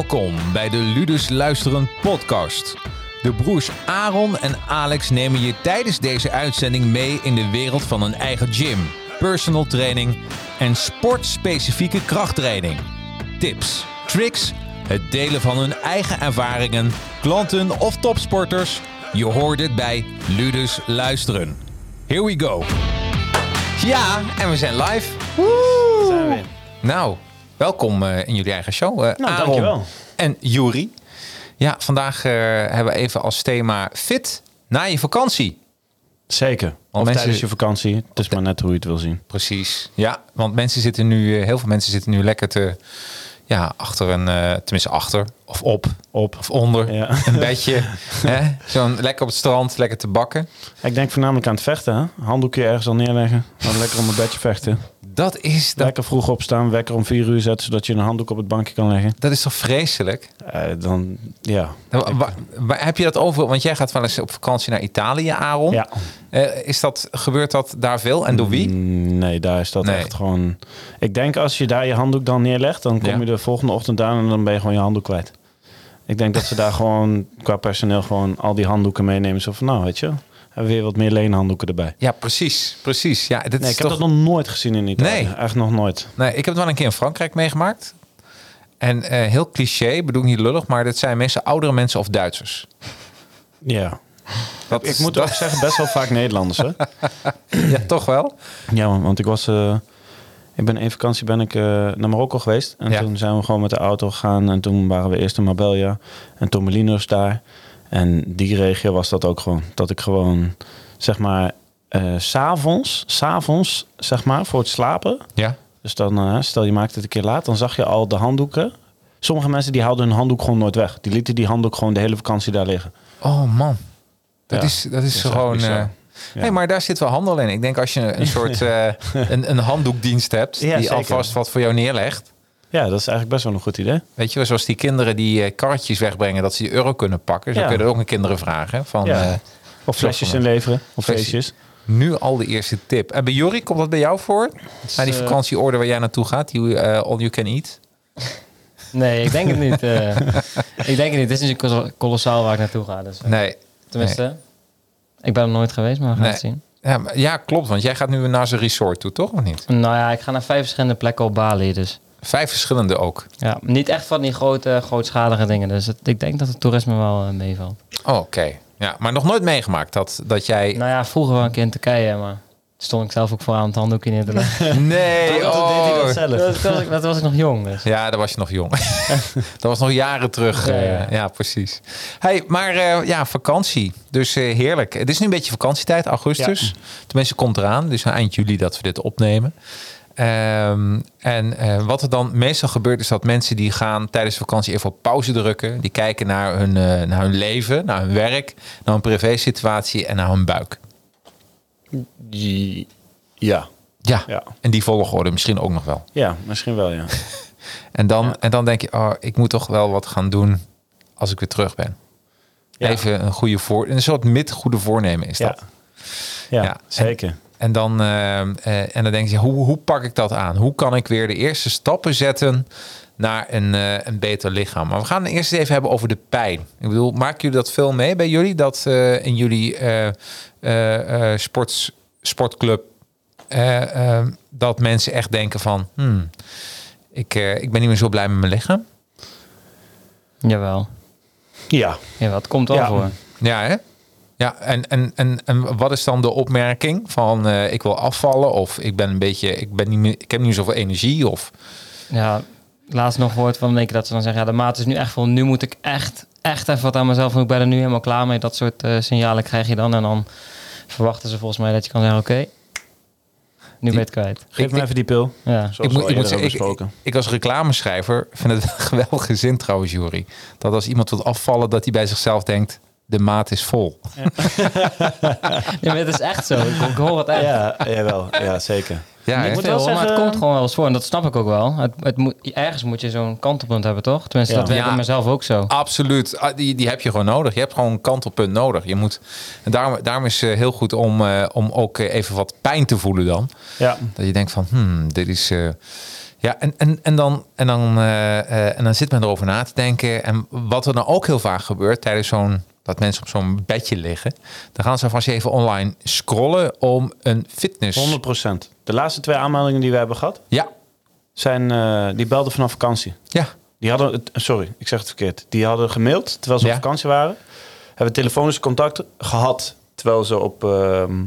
Welkom bij de Ludus Luisteren podcast. De broers Aaron en Alex nemen je tijdens deze uitzending mee in de wereld van een eigen gym, personal training en sportspecifieke krachttraining. Tips, tricks, het delen van hun eigen ervaringen, klanten of topsporters. Je hoort het bij Ludus Luisteren. Here we go. Ja, en we zijn live. Zijn we. Nou, welkom eh, in jullie eigen show. eh, Nou, Aaron dankjewel. En Juri. Ja, vandaag eh, hebben we even als thema fit na je vakantie. Zeker. Of mensen- tijdens je vakantie. Het is maar net hoe je het wil zien. Precies. Ja, want mensen zitten nu, heel veel mensen zitten nu lekker te, ja, achter een, tenminste achter of op Op. of onder Ja. een bedje. hè? Zo'n lekker op het strand, lekker te bakken. Ik denk voornamelijk aan het vechten. Hè? Handdoekje ergens al neerleggen. Dan lekker op een bedje vechten. Dat is, dat, Lekker vroeg opstaan. Wekker om vier uur zetten. Zodat je een handdoek op het bankje kan leggen. dat is toch vreselijk? Eh, dan, ja. Waar heb je dat over? Want jij gaat wel eens op vakantie naar Italië, Aaron. Ja. Eh, is dat, gebeurt dat daar veel? En door wie? Mm, Nee, daar is dat Nee. echt gewoon... Ik denk als je daar je handdoek dan neerlegt... dan kom Ja. je de volgende ochtend aan en dan ben je gewoon je handdoek kwijt. Ik denk dat ze daar gewoon qua personeel gewoon al die handdoeken meenemen. Zo van, nou weet je, we weer wat meer leenhanddoeken erbij. Ja, precies. Precies. Ja, dat Nee, is ik heb toch... dat nog nooit gezien in Italië. Nee. Echt nog nooit. Nee, ik heb het wel een keer in Frankrijk meegemaakt. En eh, heel cliché, bedoel ik niet lullig, maar dat zijn mensen, oudere mensen of Duitsers. Ja. Dat Ik moet dat- ook zeggen, best wel vaak Nederlanders, hè? Ja, toch wel? Ja, want- ik was... eh, ik ben één vakantie ben ik eh, naar Marokko geweest. En Ja. toen zijn we gewoon met de auto gegaan. En toen waren we eerst in Marbella en Torremolinos daar. En die regio was dat ook gewoon. Dat ik gewoon, zeg maar, s s'avonds, s'avonds, zeg maar, voor het slapen. Ja. Dus dan, eh, stel je maakt het een keer laat, dan zag je al de handdoeken. Sommige mensen die haalden hun handdoek gewoon nooit weg. Die lieten die handdoek gewoon de hele vakantie daar liggen. Oh man. Dat Ja, is, dat is gewoon... bizar. eh Ja. hey, maar daar zit wel handel in. Ik denk als je een soort een, een handdoekdienst hebt... Ja, die zeker. alvast wat voor jou neerlegt. Ja, dat is eigenlijk best wel een goed idee. Weet je wel, zoals die kinderen die eh, karretjes wegbrengen... dat ze die euro kunnen pakken. Zo Ja. kun je dat ook aan kinderen vragen. Van, Ja. eh, Of flesjes inleveren, of Flesjes. feestjes. nu al de eerste tip. En bij Jorrie, komt dat bij jou voor? Naar die eh, vakantieorde waar jij naartoe gaat? Die all you can eat? Nee, ik denk het niet. eh. ik denk het niet. Het is niet kolo- kolossaal waar ik naartoe ga. Dus, Nee. tenminste, ik ben er nooit geweest, maar we gaan Nee. het zien. Ja, maar- ja, klopt. Want jij gaat nu naar zijn resort toe, toch? Of niet? Nou ja, ik ga naar vijf verschillende plekken op Bali. Dus Vijf verschillende ook. ja, niet echt van die grote, grootschalige dingen. Dus het- ik denk dat het toerisme wel eh, meevalt. Oh, Oké. Ja, maar nog nooit meegemaakt dat, dat jij... Nou ja, vroeger wel een keer in Turkije, maar stond ik zelf ook voor aan het handdoekje neer te leggen. Nee, oh. zelf. dat, was ik, dat was ik nog jong. Dus. Ja, dat was je nog jong. dat was nog jaren terug. Ja, eh, ja. ja, precies. Hey, maar eh, ja, vakantie. Dus eh, heerlijk. Het is nu een beetje vakantietijd, augustus. Tenminste, komt eraan. Dus eind juli dat we dit opnemen. Ehm, en eh, wat er dan meestal gebeurt, is dat mensen die gaan tijdens de vakantie even op pauze drukken. Die kijken naar hun, eh, naar hun leven, naar hun werk, naar hun privésituatie en naar hun buik. Die- Ja. Ja, Ja. en die volgorde misschien ook nog wel. ja, misschien wel, ja. En dan, Ja. en dan denk je, oh, ik moet toch wel wat gaan doen als ik weer terug ben. Ja. Even een goede voor, een soort mid-goede voornemen is Ja, dat. ja, Ja. zeker. En dan, eh, eh, en dan denk je, hoe, hoe pak ik dat aan? Hoe kan ik weer de eerste stappen zetten naar een, eh, een beter lichaam? Maar we gaan het eerst even hebben over de pijn. Ik bedoel, maken jullie dat veel mee bij jullie? Dat eh, in jullie eh, eh, eh, sports, sportclub, dat mensen echt denken van, hmm, ik, eh, ik ben niet meer zo blij met mijn lichaam. Jawel. Ja. Jawel, het komt wel Ja. voor. Ja, hè? Ja, en, en, en, en wat is dan de opmerking van eh, ik wil afvallen of ik ben een beetje, ik ben niet meer, ik heb niet zoveel energie of Ja, laatst nog gehoord van een keer dat ze dan zeggen... ja, de maat is nu echt vol. Nu moet ik echt, echt even wat aan mezelf doen. Ik ben er nu helemaal klaar mee. Dat soort eh, signalen krijg je dan. En dan verwachten ze volgens mij dat je kan zeggen... oké, nu ben je het kwijt. Geef Ik- me even die pil. Ja. Zoals ik moet, ik, moet zeggen, ik, ik als reclameschrijver vind het een geweldige zin trouwens, Jury. Dat als iemand wil afvallen, dat hij bij zichzelf denkt, de maat is vol. Ja, maar het is echt zo. Ik, ik hoor het echt. Ja, jawel. Ja, zeker. Ja, hè? moet wel maar het zeggen- komt gewoon wel eens voor. En dat snap ik ook wel. Het, het moet, ergens moet je zo'n kantelpunt hebben, toch? Tenminste, Ja. dat werkt Ja. bij mezelf ook zo. Absoluut. Ah, Die, die heb je gewoon nodig. Je hebt gewoon een kantelpunt nodig. Je moet, en daarom, daarom is het heel goed om, eh, om ook eh, even wat pijn te voelen dan. Ja. Dat je denkt van, hmm, dit is... eh, Ja, en, en, en, dan, en, dan, eh, eh, en dan zit men erover na te denken. En wat er dan ook heel vaak gebeurt tijdens zo'n dat mensen op zo'n bedje liggen, dan gaan ze vast even online scrollen om een fitness. 100%. De laatste twee aanmeldingen die we hebben gehad, Ja, zijn, eh, die belden vanaf vakantie. ja, Die hadden, het, sorry, ik zeg het verkeerd. Die hadden gemaild terwijl ze Ja. op vakantie waren. Hebben telefonisch contact gehad terwijl ze op, ehm,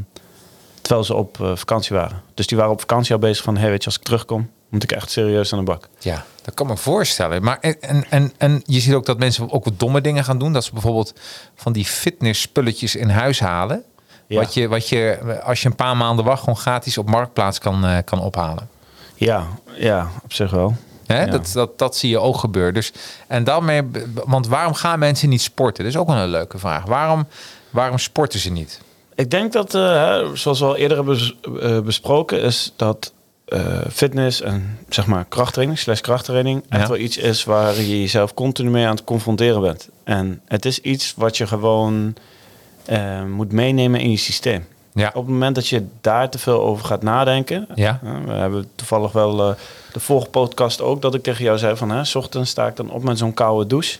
terwijl ze op eh, vakantie waren. Dus die waren op vakantie al bezig van, hey, weet je, als ik terugkom, moet ik echt serieus aan de bak. ja, dat kan me voorstellen. Maar en, en, en, je ziet ook dat mensen ook wat domme dingen gaan doen. Dat ze bijvoorbeeld van die fitness spulletjes in huis halen. Ja. Wat, je, wat je, als je een paar maanden wacht, gewoon gratis op marktplaats kan, eh, kan ophalen. Ja, ja, op zich wel. Hè? Ja. Dat, dat, dat zie je ook gebeuren. Dus, en daarmee, want waarom gaan mensen niet sporten? Dat is ook wel een leuke vraag. Waarom, waarom sporten ze niet? Ik denk dat, eh, zoals we al eerder hebben eh, besproken, is dat eh, fitness en zeg maar krachttraining, slash krachttraining, echt Ja. wel iets is waar je jezelf continu mee aan het confronteren bent. En het is iets wat je gewoon eh, moet meenemen in je systeem. Ja. Op het moment dat je daar te veel over gaat nadenken. Ja. hè, we hebben toevallig wel eh, de vorige podcast ook dat ik tegen jou zei van, hè, 's ochtends sta ik dan op met zo'n koude douche.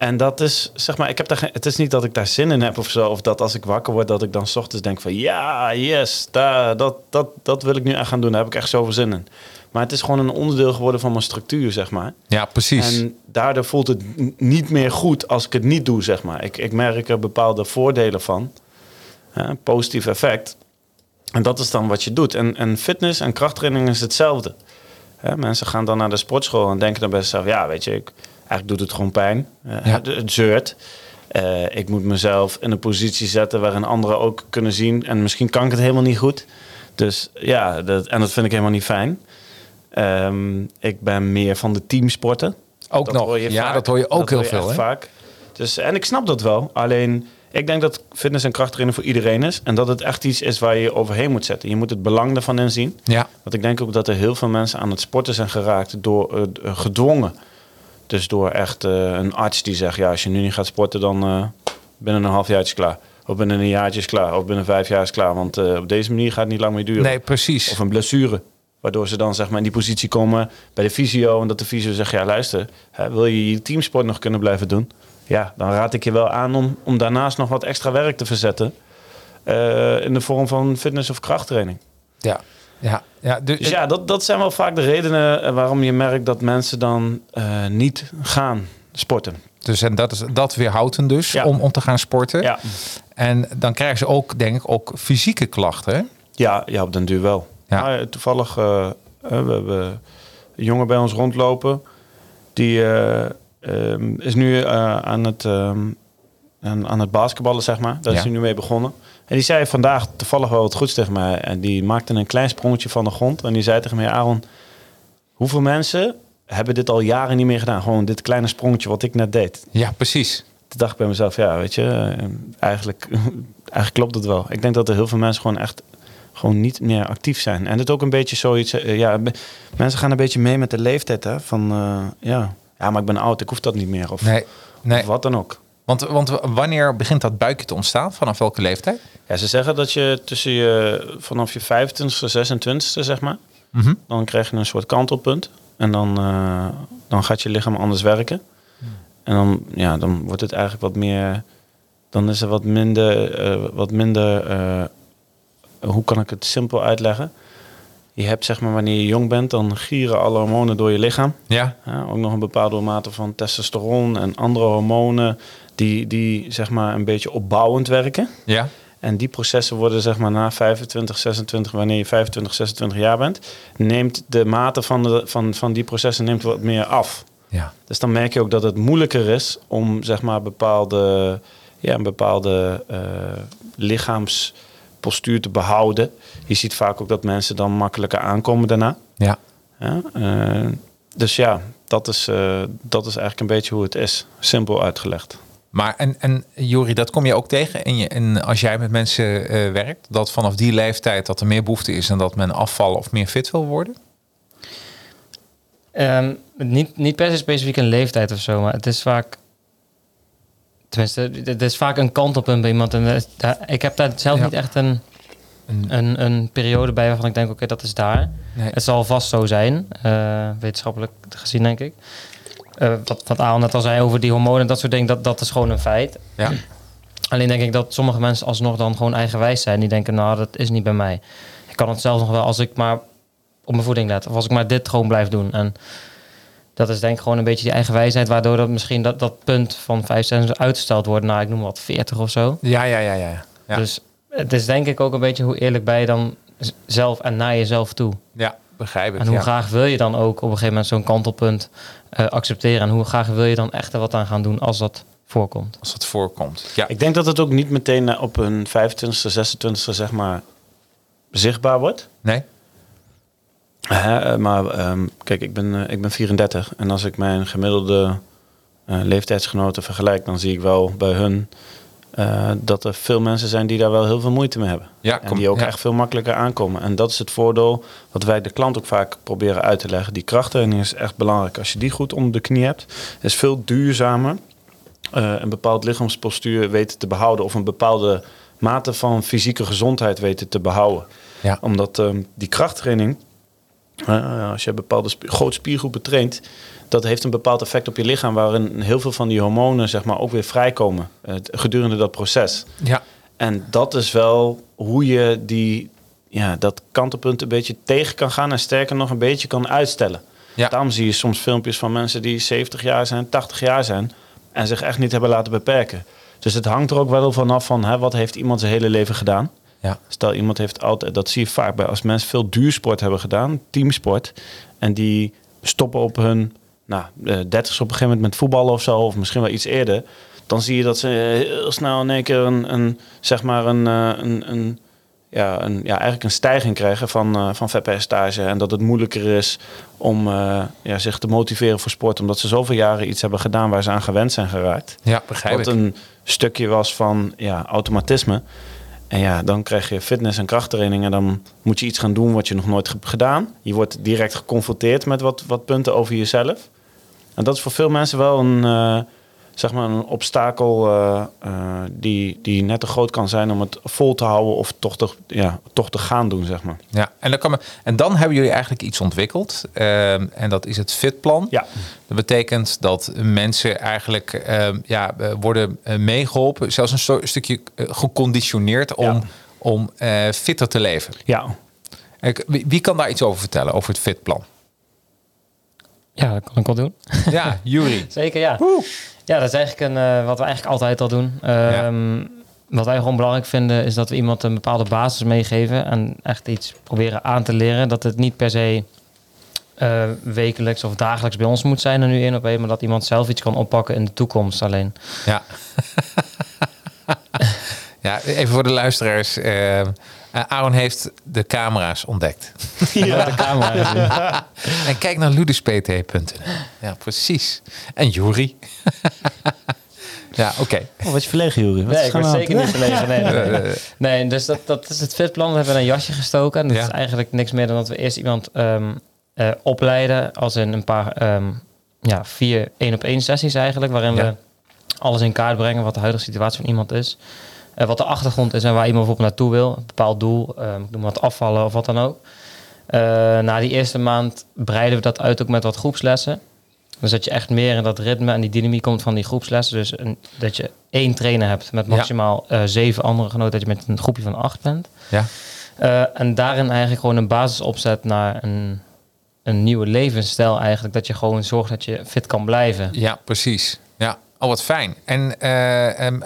En dat is, zeg maar, ik heb daar het is niet dat ik daar zin in heb of zo. Of dat als ik wakker word, dat ik dan 's ochtends denk van, ja, yes, daar, dat, dat, dat wil ik nu echt gaan doen. Daar heb ik echt zoveel zin in. Maar het is gewoon een onderdeel geworden van mijn structuur, zeg maar. Ja, precies. En daardoor voelt het niet meer goed als ik het niet doe, zeg maar. Ik, ik merk er bepaalde voordelen van. Hè, positief effect. En dat is dan wat je doet. En, en fitness en krachttraining is hetzelfde. Hè, mensen gaan dan naar de sportschool en denken dan bij zichzelf... ja, weet je, ik, eigenlijk doet het gewoon pijn. Eh, Ja. het, zeurt. Eh, ik moet mezelf in een positie zetten waarin anderen ook kunnen zien... en misschien kan ik het helemaal niet goed. Dus ja, dat, en dat vind ik helemaal niet fijn. Ehm, ik ben meer van de teamsporten. ook Dat nog. hoor je ja, vaak. dat hoor je ook Dat heel je veel. Hè? vaak. Dus, en ik snap dat wel. Alleen, ik denk dat fitness en krachttraining voor iedereen is. En dat het echt iets is waar je je overheen moet zetten. Je moet het belang ervan inzien. Ja, Want ik denk ook dat er heel veel mensen aan het sporten zijn geraakt door eh, gedwongen. Dus door echt eh, een arts die zegt, ja, als je nu niet gaat sporten, dan eh, binnen een half jaar is klaar. Of binnen een jaartje is klaar. Of binnen vijf jaar is klaar. Want eh, op deze manier gaat het niet lang meer duren. nee, precies. Of een blessure. Waardoor ze dan zeg maar in die positie komen bij de fysio. En dat de fysio zegt, ja luister, hè, wil je je teamsport nog kunnen blijven doen? Ja, dan raad ik je wel aan om, om daarnaast nog wat extra werk te verzetten. in de vorm van fitness of krachttraining. Ja, ja, ja. Dus, Dus ja, dat, dat zijn wel vaak de redenen eh, waarom je merkt dat mensen dan eh, niet gaan sporten. dus en dat, is, dat weerhoudt hen dus Ja. om, om te gaan sporten. Ja, En dan krijgen ze ook, denk ik, ook fysieke klachten. Hè? ja, ja op den duur wel. Ja. Maar, eh, toevallig, eh, we hebben een jongen bij ons rondlopen. Die eh, ehm, is nu aan, het, ehm, aan, aan het basketballen, zeg maar. Daar is hij nu mee begonnen. En die zei vandaag toevallig wel wat goeds tegen mij. En die maakte een klein sprongetje van de grond. En die zei tegen mij, Aaron, hoeveel mensen hebben dit al jaren niet meer gedaan? Gewoon dit kleine sprongetje wat ik net deed. Ja, precies. Toen dacht ik bij mezelf, ja, weet je, eh, eigenlijk, eigenlijk klopt het wel. Ik denk dat er heel veel mensen gewoon echt gewoon niet meer actief zijn. En het ook een beetje zoiets, eh, ja, mensen gaan een beetje mee met de leeftijd, hè, van, eh, ja, ja, maar ik ben oud, ik hoef dat niet meer, of, Nee, nee. of wat dan ook. Want, want wanneer begint dat buikje te ontstaan? Vanaf welke leeftijd? Ja, ze zeggen dat je tussen je, vanaf je 25ste, 26ste, zeg maar, Mhm. dan krijg je een soort kantelpunt. En dan, eh, dan gaat je lichaam anders werken. En dan, ja, dan wordt het eigenlijk wat meer. Dan is er wat minder. eh, wat minder eh, hoe kan ik het simpel uitleggen? Je hebt zeg maar wanneer je jong bent, dan gieren alle hormonen door je lichaam. Ja, Ja, ook nog een bepaalde mate van testosteron en andere hormonen die, die zeg maar een beetje opbouwend werken. ja, En die processen worden zeg maar na 25, 26, wanneer je 25, 26 jaar bent, neemt de mate van, de, van, van die processen neemt wat meer af. ja. Dus dan merk je ook dat het moeilijker is om zeg maar bepaalde, ja, een bepaalde eh, lichaamspostuur te behouden. Je ziet vaak ook dat mensen dan makkelijker aankomen daarna. ja. Ja, eh, dus ja, dat is, eh, dat is eigenlijk een beetje hoe het is. Simpel uitgelegd. Maar en, en Jori, dat kom je ook tegen in je, en als jij met mensen eh, werkt, dat vanaf die leeftijd dat er meer behoefte is en dat men afvallen of meer fit wil worden? Ehm, niet, niet per se specifiek een leeftijd of zo, maar het is vaak. Tenminste, het is vaak een kantelpunt bij iemand. En is- daar- ik heb daar zelf Ja. niet echt een, een- een, een periode bij waarvan ik denk, oké, dat is daar. nee. Het zal vast zo zijn, eh, wetenschappelijk gezien, denk ik. Eh, wat, wat Aaron net al zei over die hormonen en dat soort dingen, dat, dat is gewoon een feit. Ja. Alleen denk ik dat sommige mensen alsnog dan gewoon eigenwijs zijn. Die denken, nou, dat is niet bij mij. Ik kan het zelfs nog wel als ik maar op mijn voeding let. Of als ik maar dit gewoon blijf doen. En dat is denk ik gewoon een beetje die eigenwijsheid... waardoor dat misschien dat, dat punt van 5 cent uitgesteld wordt... naar, ik noem wat, 40 of zo. Ja, ja, ja, ja. Ja. Dus het is denk ik ook een beetje hoe eerlijk ben je dan zelf en naar jezelf toe. ja, begrijp ik. En hoe ja. graag wil je dan ook op een gegeven moment zo'n kantelpunt eh, accepteren? En hoe graag wil je dan echt er wat aan gaan doen als dat voorkomt? Als dat voorkomt. Ja, Ik denk dat het ook niet meteen eh, op een 25e, 26e zeg maar zichtbaar wordt. nee? Eh, maar ehm, kijk, ik ben, eh, ik ben 34 en als ik mijn gemiddelde eh, leeftijdsgenoten vergelijk, dan zie ik wel bij hun eh, dat er veel mensen zijn die daar wel heel veel moeite mee hebben. Ja, en die ook ja. echt veel makkelijker aankomen. En dat is het voordeel wat wij de klant ook vaak proberen uit te leggen. Die krachttraining is echt belangrijk. Als je die goed onder de knie hebt, is veel duurzamer. eh, een bepaald lichaamspostuur weten te behouden of een bepaalde mate van fysieke gezondheid weten te behouden. Ja. Omdat ehm, die krachttraining, eh, als je bepaalde sp grote spiergroepen traint, dat heeft een bepaald effect op je lichaam waarin heel veel van die hormonen zeg maar, ook weer vrijkomen eh, gedurende dat proces. Ja, En dat is wel hoe je die, ja, dat kantelpunt een beetje tegen kan gaan en sterker nog een beetje kan uitstellen. Ja. Daarom zie je soms filmpjes van mensen die 70 jaar zijn, 80 jaar zijn en zich echt niet hebben laten beperken. Dus het hangt er ook wel vanaf van hè, wat heeft iemand zijn hele leven gedaan. ja. Stel iemand heeft altijd, dat zie je vaak bij als mensen veel duursport hebben gedaan, teamsport, en die stoppen op hun nou, eh, 30 op een gegeven moment met voetballen of zo, of misschien wel iets eerder, dan zie je dat ze eh, heel snel in één keer een, een zeg maar een, eh, een, een, ja, een, ja, eigenlijk een stijging krijgen van, van vetpercentage. En dat het moeilijker is om ja, zich te motiveren voor sport, omdat ze zoveel jaren iets hebben gedaan waar ze aan gewend zijn geraakt. ja begrijp Wat ik. een stukje was van ja, automatisme. En ja, dan krijg je fitness- en krachttraining. En dan moet je iets gaan doen wat je nog nooit hebt gedaan. Je wordt direct geconfronteerd met wat, wat punten over jezelf. En dat is voor veel mensen wel een, eh, zeg maar een obstakel eh, eh, die, die net te groot kan zijn om het vol te houden of toch te, ja, toch te gaan doen, zeg maar. Ja, en dan, kan men, en dan hebben jullie eigenlijk iets ontwikkeld. ehm, en dat is het Fitplan. Ja, Dat betekent dat mensen eigenlijk ehm, ja, worden eh, meegeholpen, zelfs een stukje geconditioneerd om, Ja. om fitter te leven. ja. Wie kan daar iets over vertellen, over het Fitplan? Ja, dat kan ik wel doen. Ja, Jury. Zeker, ja. Ja, dat is eigenlijk een, eh, wat we eigenlijk altijd al doen. Ehm, Wat wij gewoon belangrijk vinden is dat we iemand een bepaalde basis meegeven en echt iets proberen aan te leren. Dat het niet per se eh, wekelijks of dagelijks bij ons moet zijn er nu één op één, maar dat iemand zelf iets kan oppakken in de toekomst alleen. Ja. ja, even voor de luisteraars. eh, Aaron heeft de camera's ontdekt. Ja. De camera. is nu. En kijk naar luduspt.nl. Ja, precies. En Jury. ja, oké. Oh, wat je verlegen, Jury. Wat Nee, ik er word zeker niet verlegen. Nee, nee, nee. Nee, dus dat, dat is het fitplan. We hebben een jasje gestoken. En dat Ja. is eigenlijk niks meer dan dat we eerst iemand ehm, eh, opleiden. Als in een paar, ehm, ja, vier één op één sessies eigenlijk. Waarin Ja. we alles in kaart brengen wat de huidige situatie van iemand is. Eh, wat de achtergrond is en waar iemand bijvoorbeeld naartoe wil. Een bepaald doel, ehm, ik noem wat afvallen of wat dan ook. Eh, na die eerste maand breiden we dat uit ook met wat groepslessen. Dus dat je echt meer in dat ritme en die dynamiek komt van die groepslessen. Dus een, dat je één trainer hebt met Ja. maximaal eh, zeven andere genoten. Dat je met een groepje van acht bent. ja. En daarin eigenlijk gewoon een basis opzet naar een, een nieuwe levensstijl eigenlijk. Dat je gewoon zorgt dat je fit kan blijven. ja, precies. Ja, oh wat fijn. En eh, em,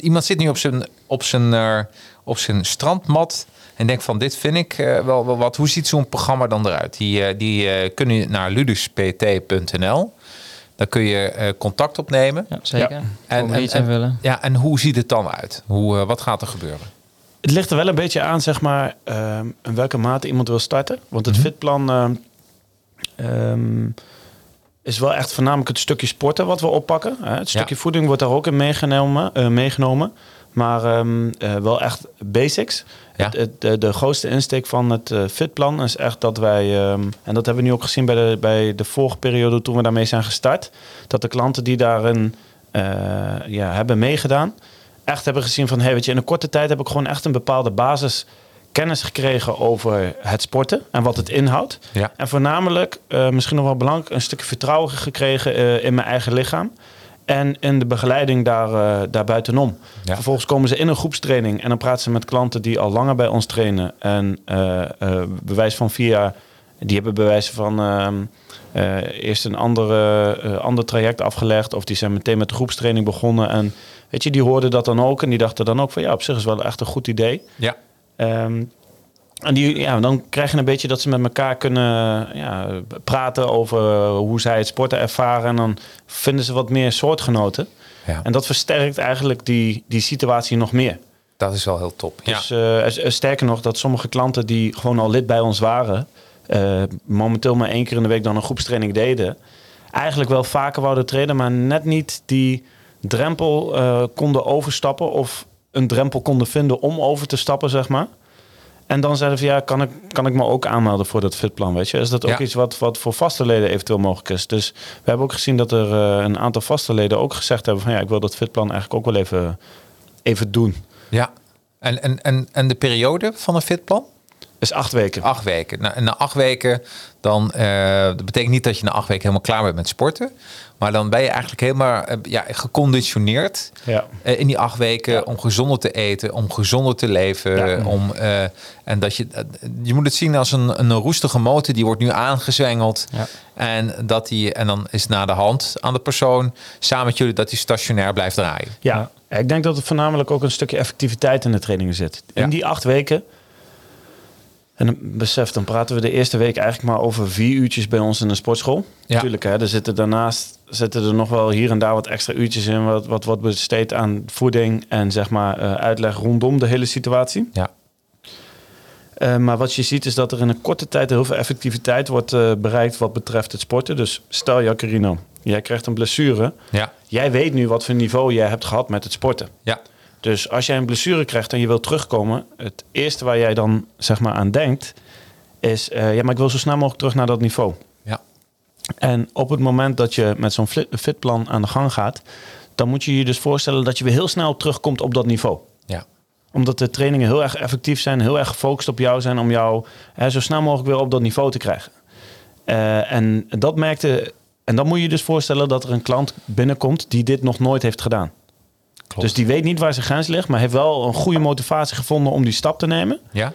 iemand zit nu op zijn, op zijn, eh, op zijn strandmat en denkt van dit vind ik eh, wel, wel wat. Hoe ziet zo'n programma dan eruit? Die, eh, die eh, kunnen naar luduspt.nl. Daar kun je eh, contact opnemen. Ja, zeker. Ja. En, En, en, iets en- invullen. ja, en hoe ziet het dan uit? Hoe, eh, wat gaat er gebeuren? Het ligt er wel een beetje aan, zeg maar, ehm, in welke mate iemand wil starten. Want het Mhm. fitplan ehm, ehm, is wel echt voornamelijk het stukje sporten wat we oppakken. Hè. Het stukje voeding wordt daar ook in meegenomen. eh, meegenomen. Maar ehm, eh, wel echt basics. Ja. Het, het- de, de grootste insteek van het eh, fitplan is echt dat wij, ehm, en dat hebben we nu ook gezien bij de, bij de vorige periode toen we daarmee zijn gestart, dat de klanten die daarin ja, hebben meegedaan, echt hebben gezien van, hey, weet je, in een korte tijd heb ik gewoon echt een bepaalde basiskennis kennis gekregen over het sporten en wat het inhoudt. Ja. En voornamelijk, eh, misschien nog wel belangrijk, een stukje vertrouwen gekregen eh, in mijn eigen lichaam. En in de begeleiding daar, eh daar buitenom. Ja. Vervolgens komen ze in een groepstraining en dan praten ze met klanten die al langer bij ons trainen. En bewijs van vier jaar, die hebben bewijs van ehm, eh, eerst een andere, ander traject afgelegd. Of die zijn meteen met de groepstraining begonnen. En weet je, die hoorden dat dan ook. En die dachten dan ook van ja, op zich is wel echt een goed idee. Ja. Ehm, en die, ja, dan krijg je een beetje dat ze met elkaar kunnen ja, praten over hoe zij het sporten ervaren. En dan vinden ze wat meer soortgenoten. ja. En dat versterkt eigenlijk die, die situatie nog meer. Dat is wel heel top. Ja. Dus eh, er- er- sterker nog, dat sommige klanten die gewoon al lid bij ons waren, eh, momenteel maar één keer in de week dan een groepstraining deden, eigenlijk wel vaker wouden trainen, maar net niet die drempel eh, konden overstappen of een drempel konden vinden om over te stappen, zeg maar. En dan zeiden van ja, kan ik, kan ik me ook aanmelden voor dat fitplan, weet je? Is dat ook Ja. iets wat, wat voor vaste leden eventueel mogelijk is? Dus we hebben ook gezien dat er eh, een aantal vaste leden ook gezegd hebben van ja, ik wil dat fitplan eigenlijk ook wel even, even doen. ja. En, en, en, en de periode van een fitplan? Is acht weken. Acht weken. En na acht weken, dan, eh, dat betekent niet dat je na acht weken helemaal klaar bent met sporten. Maar dan ben je eigenlijk helemaal eh, ja, geconditioneerd Ja. eh, in die acht weken Ja. om gezonder te eten, om gezonder te leven. Ja. Om, en dat je, je moet het zien als een, een roestige motor, die wordt nu aangezwengeld. Ja. En, dat die, en dan is na de hand aan de persoon, samen met jullie, dat die stationair blijft draaien. Ja, ik denk dat het voornamelijk ook een stukje effectiviteit in de trainingen zit. In die acht weken. En dan besef, dan praten we de eerste week eigenlijk maar over vier uurtjes bij ons in de sportschool. Ja. Tuurlijk, hè, er zitten daarnaast zitten er nog wel hier en daar wat extra uurtjes in, wat, wat, wat besteed aan voeding en zeg maar eh, uitleg rondom de hele situatie. Ja. Eh, maar wat je ziet is dat er in een korte tijd heel veel effectiviteit wordt eh, bereikt wat betreft het sporten. Dus stel Jacarino, jij krijgt een blessure. Ja. Jij weet nu wat voor niveau jij hebt gehad met het sporten. Ja. Dus als jij een blessure krijgt en je wilt terugkomen, het eerste waar jij dan zeg maar aan denkt, is eh, ja, maar ik wil zo snel mogelijk terug naar dat niveau. Ja. En op het moment dat je met zo'n fitplan aan de gang gaat, dan moet je je dus voorstellen dat je weer heel snel terugkomt op dat niveau Ja. omdat de trainingen heel erg effectief zijn, heel erg gefocust op jou zijn om jou hè, zo snel mogelijk weer op dat niveau te krijgen. Eh, en dat merkte. En dan moet je dus voorstellen dat er een klant binnenkomt die dit nog nooit heeft gedaan. Klopt. Dus die weet niet waar zijn grens ligt, maar heeft wel een goede motivatie gevonden om die stap te nemen. Ja.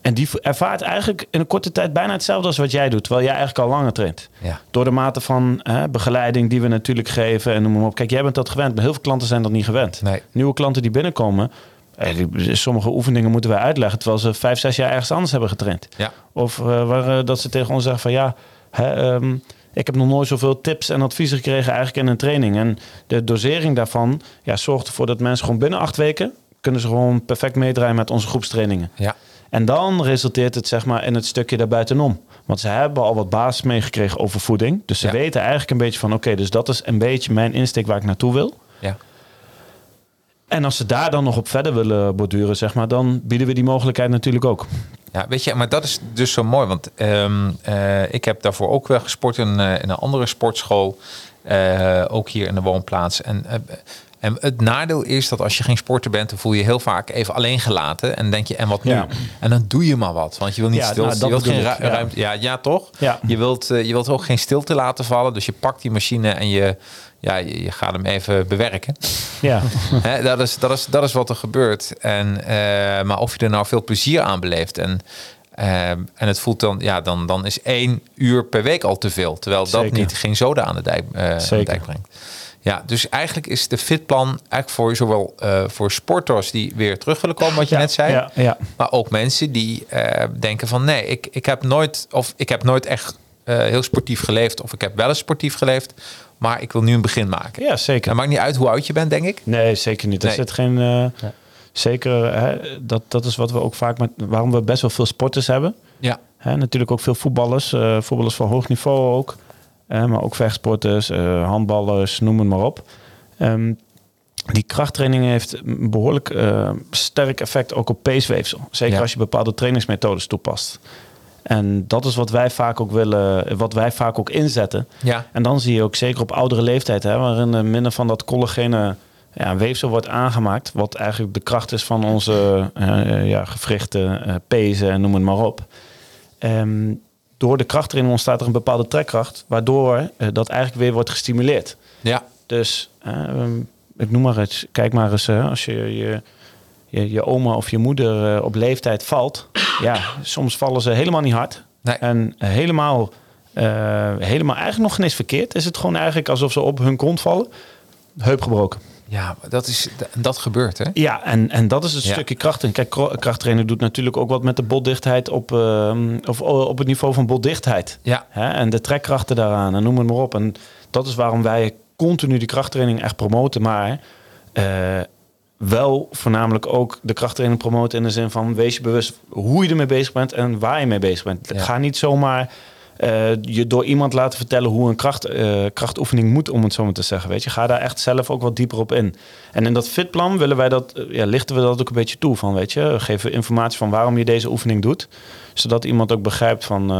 En die ervaart eigenlijk in een korte tijd bijna hetzelfde als wat jij doet, terwijl jij eigenlijk al langer traint. Ja. Door de mate van hè, begeleiding die we natuurlijk geven en noem maar op. Kijk, jij bent dat gewend, maar heel veel klanten zijn dat niet gewend. Nee. Nieuwe klanten die binnenkomen, eh, sommige oefeningen moeten wij uitleggen terwijl ze vijf, zes jaar ergens anders hebben getraind. Ja. Of eh, waar, eh, dat ze tegen ons zeggen van ja, hè, ehm, ik heb nog nooit zoveel tips en adviezen gekregen eigenlijk in een training. En de dosering daarvan ja, zorgt ervoor dat mensen gewoon binnen acht weken kunnen ze gewoon perfect meedraaien met onze groepstrainingen. Ja. En dan resulteert het zeg maar in het stukje daarbuitenom. Want ze hebben al wat basis meegekregen over voeding. Dus ze Ja. weten eigenlijk een beetje van oké, dus dat is een beetje mijn insteek waar ik naartoe wil. En als ze daar dan nog op verder willen borduren, zeg maar, dan bieden we die mogelijkheid natuurlijk ook. Ja, weet je, maar dat is dus zo mooi. Want ehm, eh, ik heb daarvoor ook wel gesport in, eh, in een andere sportschool. eh, ook hier in de woonplaats. En, en het nadeel is dat als je geen sporter bent, dan voel je je heel vaak even alleen gelaten. En denk je, en wat nu? Ja. En dan doe je maar wat. Want je wil niet Ja, stil. nou, je wilt geen ru- ja. ruimte. Ja, ja, toch? Ja. Je wilt, je wilt ook geen stilte laten vallen. Dus je pakt die machine en je, ja, je, je gaat hem even bewerken. Ja, dat, is, dat, is, dat is wat er gebeurt. En, eh, maar of je er nou veel plezier aan beleeft. En, eh, en het voelt dan, ja, dan, dan is één uur per week al te veel. Terwijl dat niet geen zoden aan de dijk, eh, aan de dijk brengt. Ja, dus eigenlijk is de fitplan eigenlijk voor zowel voor sporters die weer terug willen komen, wat je ja, net zei. Ja, ja. Maar ook mensen die denken van nee, ik, ik heb nooit of ik heb nooit echt eh, heel sportief geleefd. Of ik heb wel eens sportief geleefd. Maar ik wil nu een begin maken. ja zeker. Het maakt niet uit hoe oud je bent, denk ik. Nee, zeker niet. Er Nee. zit geen. eh, Zeker, hè, dat, dat is wat we ook vaak met. Waarom we best wel veel sporters hebben. Ja. Hè, natuurlijk ook veel voetballers. eh, voetballers van hoog niveau ook. Eh, maar ook vechtsporters, eh, handballers, noem het maar op. Ehm, die krachttraining heeft een behoorlijk eh, sterk effect ook op peesweefsel. Zeker Ja. als je bepaalde trainingsmethodes toepast. En dat is wat wij vaak ook willen, wat wij vaak ook inzetten. Ja. En dan zie je ook zeker op oudere leeftijd, hè, waarin er minder van dat collagene ja, weefsel wordt aangemaakt. Wat eigenlijk de kracht is van onze eh, ja, gewrichten, eh, pezen en noem het maar op. Ehm, door de kracht erin ontstaat er een bepaalde trekkracht. Waardoor eh, dat eigenlijk weer wordt gestimuleerd. Ja, Dus ehm, ik noem maar eens. Kijk maar eens. als je je, je, je oma of je moeder eh, op leeftijd valt. Ja, soms vallen ze helemaal niet hard. Nee. En helemaal, eh, helemaal eigenlijk nog geen eens verkeerd. Is het gewoon eigenlijk alsof ze op hun kont vallen. Heup gebroken. ja dat, is, dat gebeurt, hè? Ja, en, en dat is het Ja. stukje kracht. En kijk, krachttrainen doet natuurlijk ook wat met de botdichtheid op, ehm, of op het niveau van botdichtheid. Ja, Hè? En de trekkrachten daaraan en noem het maar op. En dat is waarom wij continu die krachttraining echt promoten. Maar eh, wel voornamelijk ook de krachttraining promoten in de zin van wees je bewust hoe je ermee bezig bent en waar je mee bezig bent. Ja. Ga niet zomaar eh, je door iemand laten vertellen hoe een kracht, eh, krachtoefening moet, om het zo maar te zeggen. Weet je, ga daar echt zelf ook wat dieper op in. En in dat fitplan willen wij dat, eh, ja, lichten we dat ook een beetje toe van, weet je, geven we informatie van waarom je deze oefening doet, zodat iemand ook begrijpt van,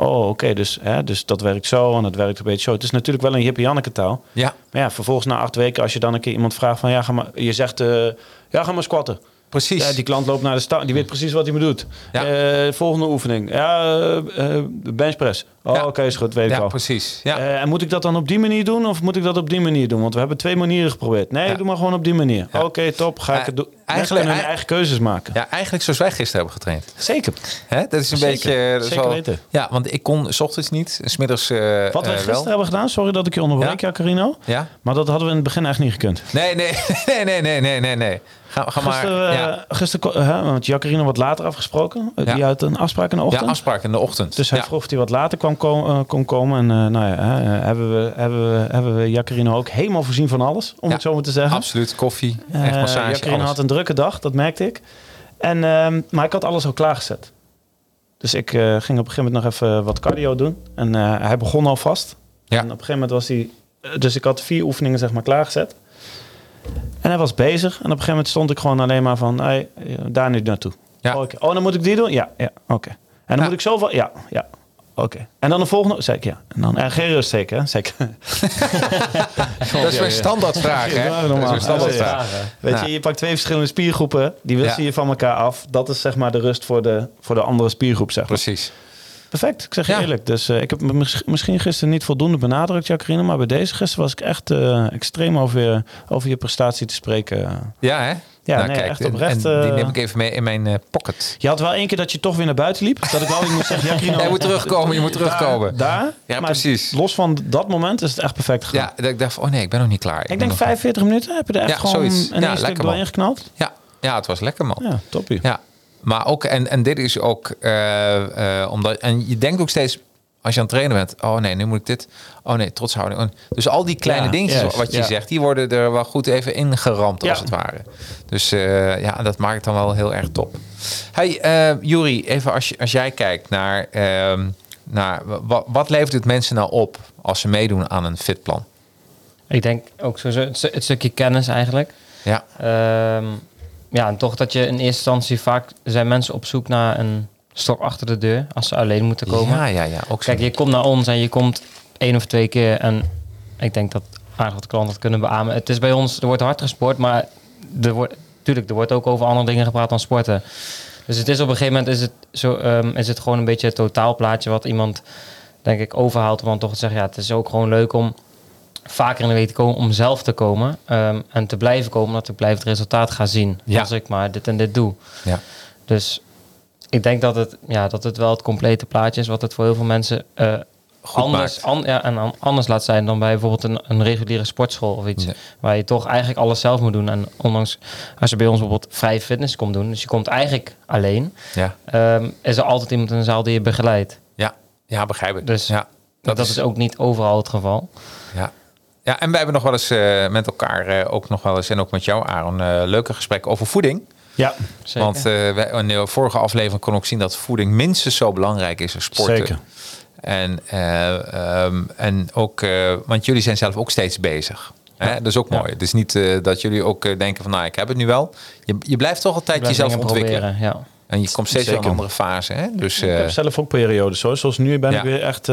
oh, oké, dus, hè, dus dat werkt zo en dat werkt een beetje zo. Het is natuurlijk wel een Jippie Janneke taal, ja, maar ja, vervolgens na acht weken, als je dan een keer iemand vraagt van, ja, ga maar, je zegt, eh, ja, ga maar squatten. Precies. Ja, die klant loopt naar de stang, die weet precies wat hij moet doen. Ja. Eh, volgende oefening, ja, eh, eh, benchpress. Oh, Ja. oké, is goed, weet ik ja, al. precies. Ja. Eh, en moet ik dat dan op die manier doen of moet ik dat op die manier doen? Want we hebben twee manieren geprobeerd. Nee, doe maar gewoon op die manier. Oké, top, ga ik het doen. eigenlijk- hun eigen keuzes maken. ja, eigenlijk zoals wij gisteren hebben getraind. Zeker. Hè? Dat is een Zeker. beetje... Dat Zeker wel- weten. Ja, want ik kon s ochtends niet, s middags eh Wat wij gisteren wel. hebben gedaan, sorry dat ik je onderbreek, Ja. ja, Carino. Ja? Maar dat hadden we in het begin echt niet gekund. Nee, nee, nee, nee, nee, nee, nee, nee. Ga, ga maar. Gisteren, eh, ja. gisteren hè, want Jacarino wat later afgesproken. Eh, Ja. Die had een afspraak in de ja, ochtend. afspraak in de ochtend. Dus hij ja. vroeg of hij wat later kwam eh, kon komen. En nou ja, hè, hebben, we, hebben, we, hebben we Jacarino ook helemaal voorzien van alles, om Ja, het zo maar te zeggen. Absoluut, koffie, echt massage, Jacqueline alles. had een drukke dag, dat merkte ik. En, ehm, maar ik had alles al klaargezet. Dus ik ging op een gegeven moment nog even wat cardio doen. En hij begon alvast. Ja. En op een gegeven moment was hij... Dus ik had vier oefeningen zeg maar klaargezet. En hij was bezig. En op een gegeven moment stond ik gewoon alleen maar van... Hey, eh, daar nu naartoe. Ja. Oh, oké. oh, dan moet ik die doen? Ja, ja oké. En dan Ja. moet ik zoveel... Ja, ja. Oké. En dan de volgende... Zei ik ja. En dan... En geen rust zeker, hè? Zeker. Dat is mijn standaardvraag, hè? Ja, Dat is standaardvraag. Weet je, je pakt twee verschillende spiergroepen. Die Ja. je van elkaar af. Dat is zeg maar de rust voor de, voor de andere spiergroep, zeg maar. Precies. Perfect, ik zeg je Ja. eerlijk. Dus eh, ik heb me mis- misschien gisteren niet voldoende benadrukt, Jacqueline. Maar bij deze gisteren was ik echt eh, extreem over je, over je prestatie te spreken. Ja, hè? Ja, nou, nee, kijk, echt oprecht, En, die eh, neem ik even mee in mijn pocket. Je had wel één keer dat je toch weer naar buiten liep. Dat ik wel weer moest zeggen, Jacqueline... Jij moet terugkomen, je moet terugkomen. Daar, daar. Ja, maar precies. los van dat moment is het echt perfect gegaan. Ja, dat ik dacht oh nee, ik ben nog niet klaar. ik denk nog- 45 minuten heb je er echt Ja, gewoon zoiets. een Ja, stuk doorheen geknald. Ja, ja, het was lekker, man. Ja, toppie. Ja, maar ook, en, en dit is ook, eh, eh, omdat, en je denkt ook steeds, als je aan het trainen bent, oh nee, nu moet ik dit, oh nee, trotshouding. Oh, Dus al die kleine Ja, dingetjes juist, wat je ja. zegt, die worden er wel goed even ingeramd, als Ja. het ware. Dus eh, ja, dat maakt het dan wel heel erg top. Hey, eh Juri, even als, je, als jij kijkt naar, ehm, naar wat, wat levert het mensen nou op als ze meedoen aan een fitplan? Ik denk ook het, stu- het stukje kennis eigenlijk. Ja, Ehm, ja, en toch dat je in eerste instantie vaak zijn mensen op zoek naar een stok achter de deur als ze alleen moeten komen. ja, ja, ja. Ook. Kijk, je komt naar ons en je komt één of twee keer en ik denk dat aardig wat klanten het kunnen beamen. Het is bij ons, er wordt hard gesport, maar er wordt, tuurlijk, er wordt ook over andere dingen gepraat dan sporten. Dus het is op een gegeven moment is het, zo, ehm, is het gewoon een beetje het totaalplaatje wat iemand, denk ik, overhaalt. Want toch te zeggen, ja, het is ook gewoon leuk om vaker in de week te komen, om zelf te komen ehm, en te blijven komen, dat ik blijf het resultaat gaan zien. Ja. Als ik maar dit en dit doe. ja. Dus ik denk dat het, ja, dat het wel het complete plaatje is wat het voor heel veel mensen eh, Goed anders, an- ja, en an- anders laat zijn dan bij bijvoorbeeld een, een reguliere sportschool of iets. Nee. Waar je toch eigenlijk alles zelf moet doen. En ondanks als je bij ons bijvoorbeeld vrije fitness komt doen, dus je komt eigenlijk alleen, ja. ehm, is er altijd iemand in de zaal die je begeleidt. Ja, ja, begrijp ik. Dus ja, Dat, is, ook niet overal het geval. Ja. Ja, en wij hebben nog wel eens eh, met elkaar, eh, ook nog wel eens, en ook met jou, Aaron, eh, leuke gesprekken over voeding. Ja, Zeker. Want eh, wij, in de vorige aflevering kon ik zien dat voeding minstens zo belangrijk is als sporten. zeker. En, eh, ehm, en ook, eh, want jullie zijn zelf ook steeds bezig. Hè? Dat is ook Ja. mooi. Het is niet eh, dat jullie ook denken van, nou, ik heb het nu wel. Je, je blijft toch altijd jezelf ontwikkelen. proberen, ja. En je komt steeds in een andere fase. Hè? Dus ik heb zelf ook periodes hoor. Zoals nu ben ja. ik weer echt...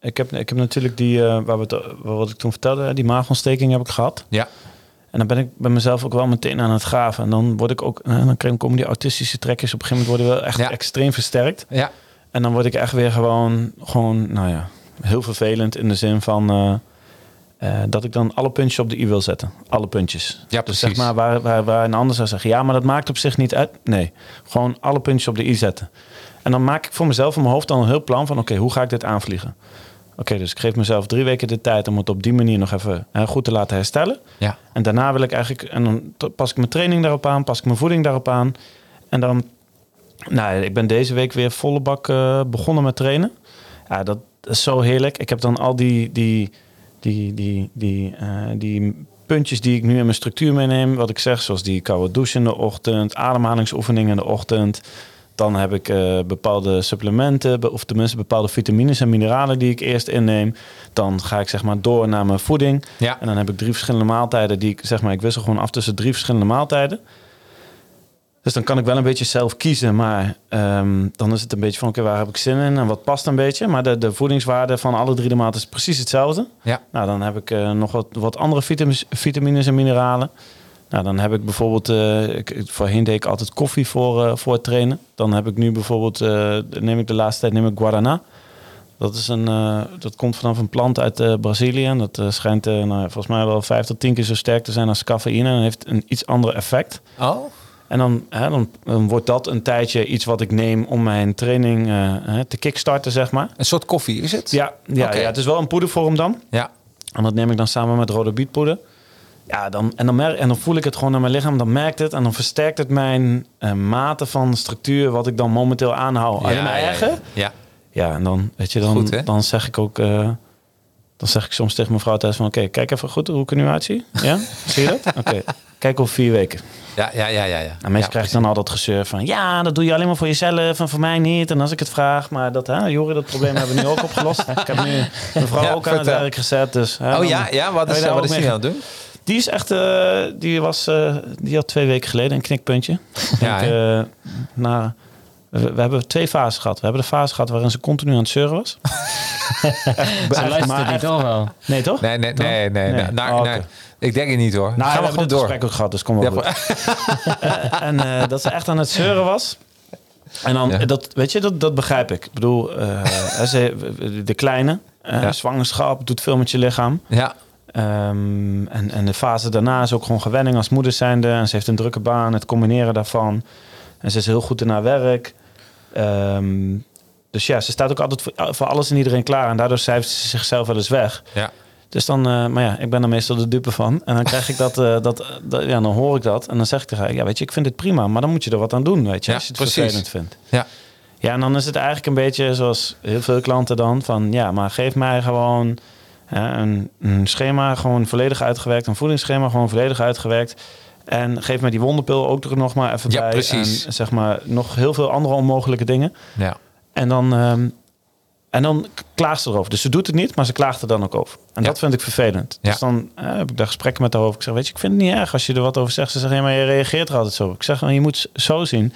eh, ik heb, ik heb natuurlijk die, eh, waar we het, wat ik toen vertelde, die maagontsteking heb ik gehad. Ja. En dan ben ik bij mezelf ook wel meteen aan het graven. En dan word ik ook, eh, dan komen die autistische trekjes op een gegeven moment worden wel echt Ja. extreem versterkt. Ja. En dan word ik echt weer gewoon, gewoon, nou ja, heel vervelend in de zin van eh, eh, dat ik dan alle puntjes op de i wil zetten. Alle puntjes. Ja, Dus precies. zeg maar waar, waar, waar een ander zou zeggen, ja, maar dat maakt op zich niet uit. Nee, gewoon alle puntjes op de i zetten. En dan maak ik voor mezelf in mijn hoofd dan een heel plan van, oké, hoe ga ik dit aanvliegen? Oké, dus ik geef mezelf drie weken de tijd om het op die manier nog even goed te laten herstellen. Ja. En daarna wil ik eigenlijk, en dan pas ik mijn training daarop aan, pas ik mijn voeding daarop aan. En dan, nou, ik ben deze week weer volle bak eh, begonnen met trainen. Ja, dat is zo heerlijk. Ik heb dan al die, die, die, die, die, eh, die puntjes die ik nu in mijn structuur meeneem. Wat ik zeg, zoals die koude douche in de ochtend, ademhalingsoefeningen in de ochtend. Dan heb ik eh, bepaalde supplementen, be- of tenminste bepaalde vitamines en mineralen die ik eerst inneem. Dan ga ik zeg maar door naar mijn voeding. Ja. En dan heb ik drie verschillende maaltijden die ik zeg maar, ik wissel gewoon af tussen drie verschillende maaltijden. Dus dan kan ik wel een beetje zelf kiezen, maar ehm, dan is het een beetje van oké, waar heb ik zin in en wat past een beetje. Maar de, de voedingswaarde van alle drie de maaltijden is precies hetzelfde. Ja. Nou, dan heb ik eh, nog wat, wat andere vitamines, vitamines en mineralen. Nou, dan heb ik bijvoorbeeld, eh, ik, voorheen deed ik altijd koffie voor, eh, voor het trainen. Dan heb ik nu bijvoorbeeld, eh, neem ik de laatste tijd neem ik guarana. Dat, is een, dat komt vanaf een plant uit Brazilië. En dat schijnt nou, volgens mij wel vijf tot tien keer zo sterk te zijn als cafeïne. En heeft een iets ander effect. Oh. En dan, hè, dan, dan wordt dat een tijdje iets wat ik neem om mijn training hè, te kickstarten, zeg maar. Een soort koffie is het? Ja, ja, ja, het is wel een poedervorm dan. Ja. En dat neem ik dan samen met rode bietpoeder. Ja, dan, en, dan merk, en dan voel ik het gewoon aan mijn lichaam. Dan merkt het en dan versterkt het mijn eh, mate van structuur... wat ik dan momenteel aanhoud. Alleen maar erger. Ja, ja. Ja, en dan, weet je, dan, Goed, dan zeg ik ook... eh, dan zeg ik soms tegen mijn vrouw thuis van... Oké, kijk even goed hoe ik er nu uitzie. Ja, zie je dat? Oké, kijk over vier weken. Ja, ja, ja, ja. ja. En meestal Ja, krijg ik dan al dat gezeur van... Ja, dat doe je alleen maar voor jezelf en voor mij niet. En als ik het vraag, maar dat... Hè, Jori, dat probleem hebben we nu ook opgelost. Ik heb nu mijn vrouw Ja, ook aan het werk gezet. Dus, hè, Oh ja, ja wat is, wat is aan het doen? Die is echt... eh, die, was, eh, die had twee weken geleden een knikpuntje. Ja, Ik, eh, na, we, we hebben twee fases gehad. We hebben de fase gehad waarin ze continu aan het zeuren was. Ze luistert niet toch wel. Nee, toch? Nee, nee, nee, nee. Nee. nee. Nou, Oh, nee. Ik denk het niet hoor. Nou, Gaan we we hebben gewoon door. gesprek ook gehad, dus kom wel Ja, en eh, dat ze echt aan het zeuren was. En dan, Ja. dat, weet je, dat, dat begrijp ik. Ik bedoel, eh, ze, de kleine, eh, Ja. zwangerschap doet veel met je lichaam. Ja, Ehm, en, en de fase daarna is ook gewoon gewenning als moeder zijnde. En ze heeft een drukke baan, het combineren daarvan. En ze is heel goed in haar werk. Ehm, dus ja, ze staat ook altijd voor, voor alles en iedereen klaar. En daardoor cijfert ze zichzelf wel eens weg. ja. Dus dan, eh, maar ja, ik ben er meestal de dupe van. En dan krijg ik dat, eh, dat, dat- ja, dan hoor ik dat. En dan zeg ik tegen haar, ja, weet je, ik vind dit prima. Maar dan moet je er wat aan doen, weet je, Ja, als je het precies. vervelend vindt. Ja. Ja, en dan is het eigenlijk een beetje zoals heel veel klanten dan. Van ja, maar geef mij gewoon een, een schema gewoon volledig uitgewerkt. Een voedingsschema gewoon volledig uitgewerkt. En geef mij die wonderpil ook er nog maar even Ja, bij. precies. En zeg maar nog heel veel andere onmogelijke dingen. ja. En dan, ehm, en dan klaagt ze erover. Dus ze doet het niet, maar ze klaagt er dan ook over. En Ja. dat vind ik vervelend. Ja. Dus dan eh, heb ik daar gesprekken met haar over. Ik zeg, weet je, ik vind het niet erg als je er wat over zegt. Ze zegt, ja, maar je reageert er altijd zo. Ik zeg, nou, je moet zo zien.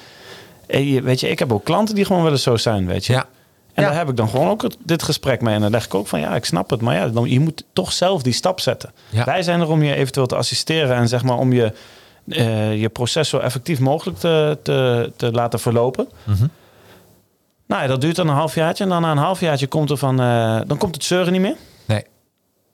Eh, je- Weet je, ik heb ook klanten die gewoon willen zo zijn, weet je. Ja. En Ja. daar heb ik dan gewoon ook het- dit gesprek mee. En dan leg ik ook van, ja, ik snap het. Maar ja, dan, je moet toch zelf die stap zetten. Ja. Wij zijn er om je eventueel te assisteren. En zeg maar om je, eh, je proces zo effectief mogelijk te, te, te laten verlopen. Mhm. Nou ja, dat duurt dan een halfjaartje. En dan na een halfjaartje komt er van, eh, dan komt het zeuren niet meer. Nee.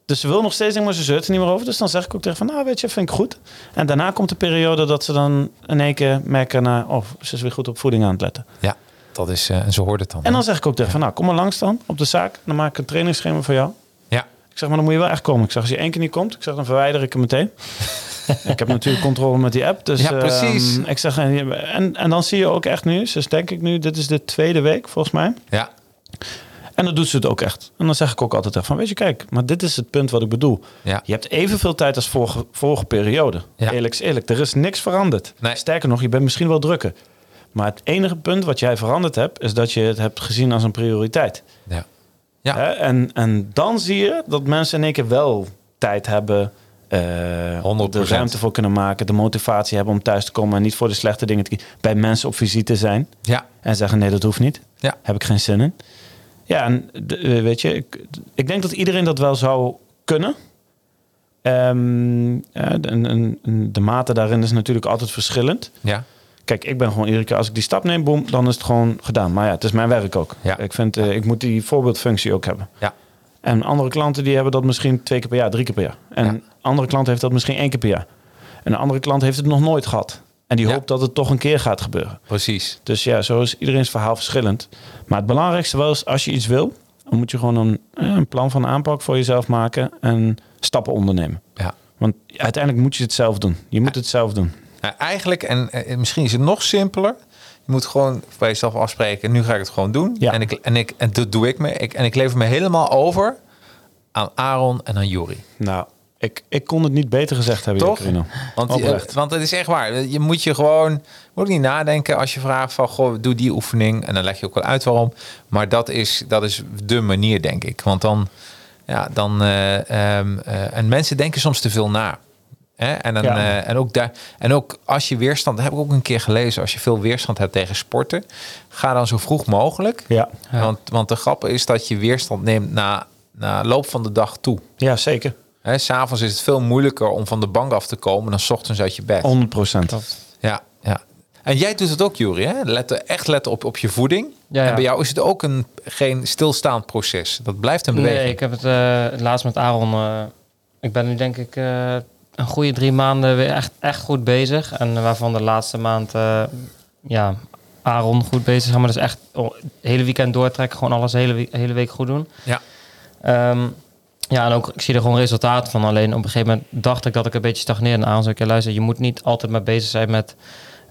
Dus ze wil nog steeds maar ze zeurt er niet meer over. Dus dan zeg ik ook tegen van, nou weet je, vind ik goed. En daarna komt de periode dat ze dan in één keer merken naar, oh, ze is weer goed op voeding aan het letten. Ja, dat is, eh, en zo hoort het dan. En dan zeg ik ook tegen van, nou kom maar langs dan op de zaak. Dan maak ik een trainingsschema voor jou. Ja, Ik zeg, maar dan moet je wel echt komen. Ik zeg, als je één keer niet komt, ik zeg, dan verwijder ik hem meteen. ik heb natuurlijk controle met die app. Dus, Ja, precies. ehm, ik zeg, en, en, en dan zie je ook echt nu, dus denk ik nu, dit is de tweede week volgens mij. ja, En dan doet ze het ook echt. En dan zeg ik ook altijd echt van, weet je, kijk, maar dit is het punt wat ik bedoel. ja. Je hebt evenveel tijd als vorige, vorige periode. Ja. Eerlijk is eerlijk, er is niks veranderd. Nee. Sterker nog, je bent misschien wel drukker. Maar het enige punt wat jij veranderd hebt, is dat je het hebt gezien als een prioriteit. ja. Ja. Hè? En, en dan zie je dat mensen in één keer wel tijd hebben. eh 100%. de ruimte voor kunnen maken, de motivatie hebben om thuis te komen en niet voor de slechte dingen te kiezen. Bij mensen op visite zijn Ja, en zeggen: nee, dat hoeft niet. Ja. Heb ik geen zin in. Ja, en de- eh, weet je, ik, ik denk dat iedereen dat wel zou kunnen. Ehm, ja, de, en- en- en de mate daarin is natuurlijk altijd verschillend. Ja. Kijk, ik ben gewoon iedere keer als ik die stap neem, boem, dan is het gewoon gedaan. Maar ja, het is mijn werk ook. Ja. Ik vind, eh, ik moet die voorbeeldfunctie ook hebben. Ja. En andere klanten die hebben dat misschien twee keer per jaar, drie keer per jaar. En Ja. andere klant heeft dat misschien één keer per jaar. En een andere klant heeft het nog nooit gehad. En die hoopt dat het toch een keer gaat gebeuren. Precies. Dus ja, zo is iedereen's verhaal verschillend. Maar het belangrijkste wel is, als je iets wil, dan moet je gewoon een, eh, een plan van aanpak voor jezelf maken en stappen ondernemen. Ja. Want uiteindelijk moet je het zelf doen. Je moet het zelf doen. Nou, eigenlijk, en eh, misschien is het nog simpeler. Je moet gewoon bij jezelf afspreken. Nu ga ik het gewoon doen. Ja. En, ik, en, ik, en dat doe ik me. Ik, en ik lever me helemaal over aan Aaron en aan Juri. Nou, ik, ik kon het niet beter gezegd hebben, Toch? Want, je, want het is echt waar. Je moet je gewoon moet niet nadenken als je vraagt van goh, doe die oefening. En dan leg je ook wel uit waarom. Maar dat is, dat is de manier, denk ik. Want dan, ja, dan eh, ehm, eh, en mensen denken soms te veel na. Hè? En, dan, Ja. eh, en, ook daar, en ook als je weerstand, dat heb ik ook een keer gelezen, als je veel weerstand hebt tegen sporten, ga dan zo vroeg mogelijk. Ja. Want, want de grap is dat je weerstand neemt na, na loop van de dag toe. ja, zeker. Hè, S'avonds is het veel moeilijker om van de bank af te komen dan 's ochtends uit je bed. 100 procent. Ja, ja. En jij doet het ook, Jury, hè? Letten, echt letten op, op je voeding. Ja, En bij jou is het ook een, geen stilstaand proces. Dat blijft een beweging. Nee, ik heb het eh, laatst met Aaron. eh, ik ben nu denk ik eh, een goede drie maanden weer echt, echt goed bezig. En waarvan de laatste maand, eh, ja, Aaron goed bezig. is. Maar dus echt oh, het hele weekend doortrekken. Gewoon alles de hele, hele week goed doen. Ja. Ehm, ja, en ook, ik zie er gewoon resultaten van. Alleen op een gegeven moment dacht ik dat ik een beetje stagneerde. aan. Zo, ik luister, je moet niet altijd maar bezig zijn met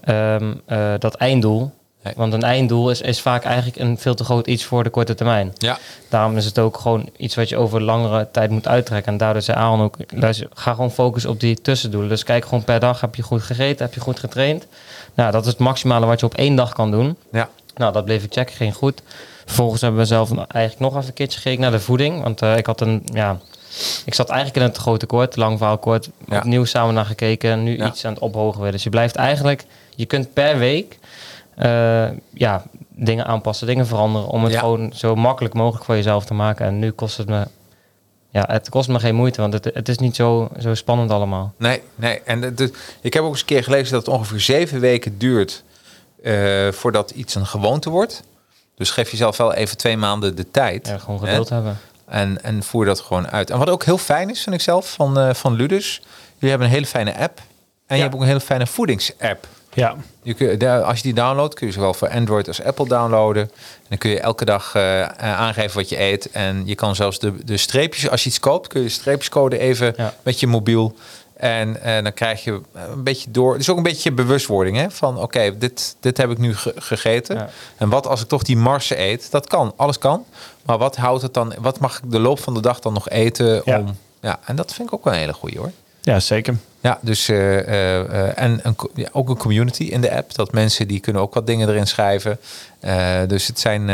ehm, eh, dat einddoel. Want een einddoel is, is vaak eigenlijk een veel te groot iets voor de korte termijn. Ja, Daarom is het ook gewoon iets wat je over langere tijd moet uittrekken. En daardoor zei Aaron ook, luister, ga gewoon focussen op die tussendoelen. Dus kijk gewoon per dag, heb je goed gegeten, heb je goed getraind? Nou, dat is het maximale wat je op één dag kan doen. ja, Nou, dat bleef ik checken, ging goed. Vervolgens hebben we zelf eigenlijk nog even een keertje gekeken naar de voeding. Want eh, ik had een, ja, ik zat eigenlijk in het grote kort, lang verhaal kort. Ja. Opnieuw samen naar gekeken, nu Ja. iets aan het ophogen weer. Dus je blijft eigenlijk, je kunt per week eh, ja, dingen aanpassen, dingen veranderen. Om het Ja. gewoon zo makkelijk mogelijk voor jezelf te maken. En nu kost het me, ja, het kost me geen moeite, want het, het is niet zo, zo spannend allemaal. nee, nee. En de, de- ik heb ook eens een keer gelezen dat het ongeveer zeven weken duurt eh, voordat iets een gewoonte wordt. Dus geef jezelf wel even twee maanden de tijd. Ja, gewoon Hè? geduld hebben. En, en voer dat gewoon uit. En wat ook heel fijn is, vind ik zelf, van, eh, van Ludus. Jullie hebben een hele fijne app. En je hebt ook een hele fijne voedingsapp. Ja, Je kun, als je die downloadt, kun je zowel voor Android als Apple downloaden. En dan kun je elke dag eh, eh, aangeven wat je eet. En je kan zelfs de, de streepjes, als je iets koopt, kun je de streepjescode even Ja. met je mobiel. En, eh, dan krijg je een beetje door. Het is ook een beetje bewustwording hè? van oké, dit, dit heb ik nu ge- gegeten. Ja. En wat als ik toch die marsen eet? Dat kan, alles kan. Maar wat houdt het dan? Wat mag ik de loop van de dag dan nog eten? Ja. Om, ja, en dat vind ik ook wel een hele goeie hoor. Ja zeker. Ja, dus eh, eh, en een, ja, ook een community in de app. Dat mensen die kunnen ook wat dingen erin schrijven. Eh, dus het zijn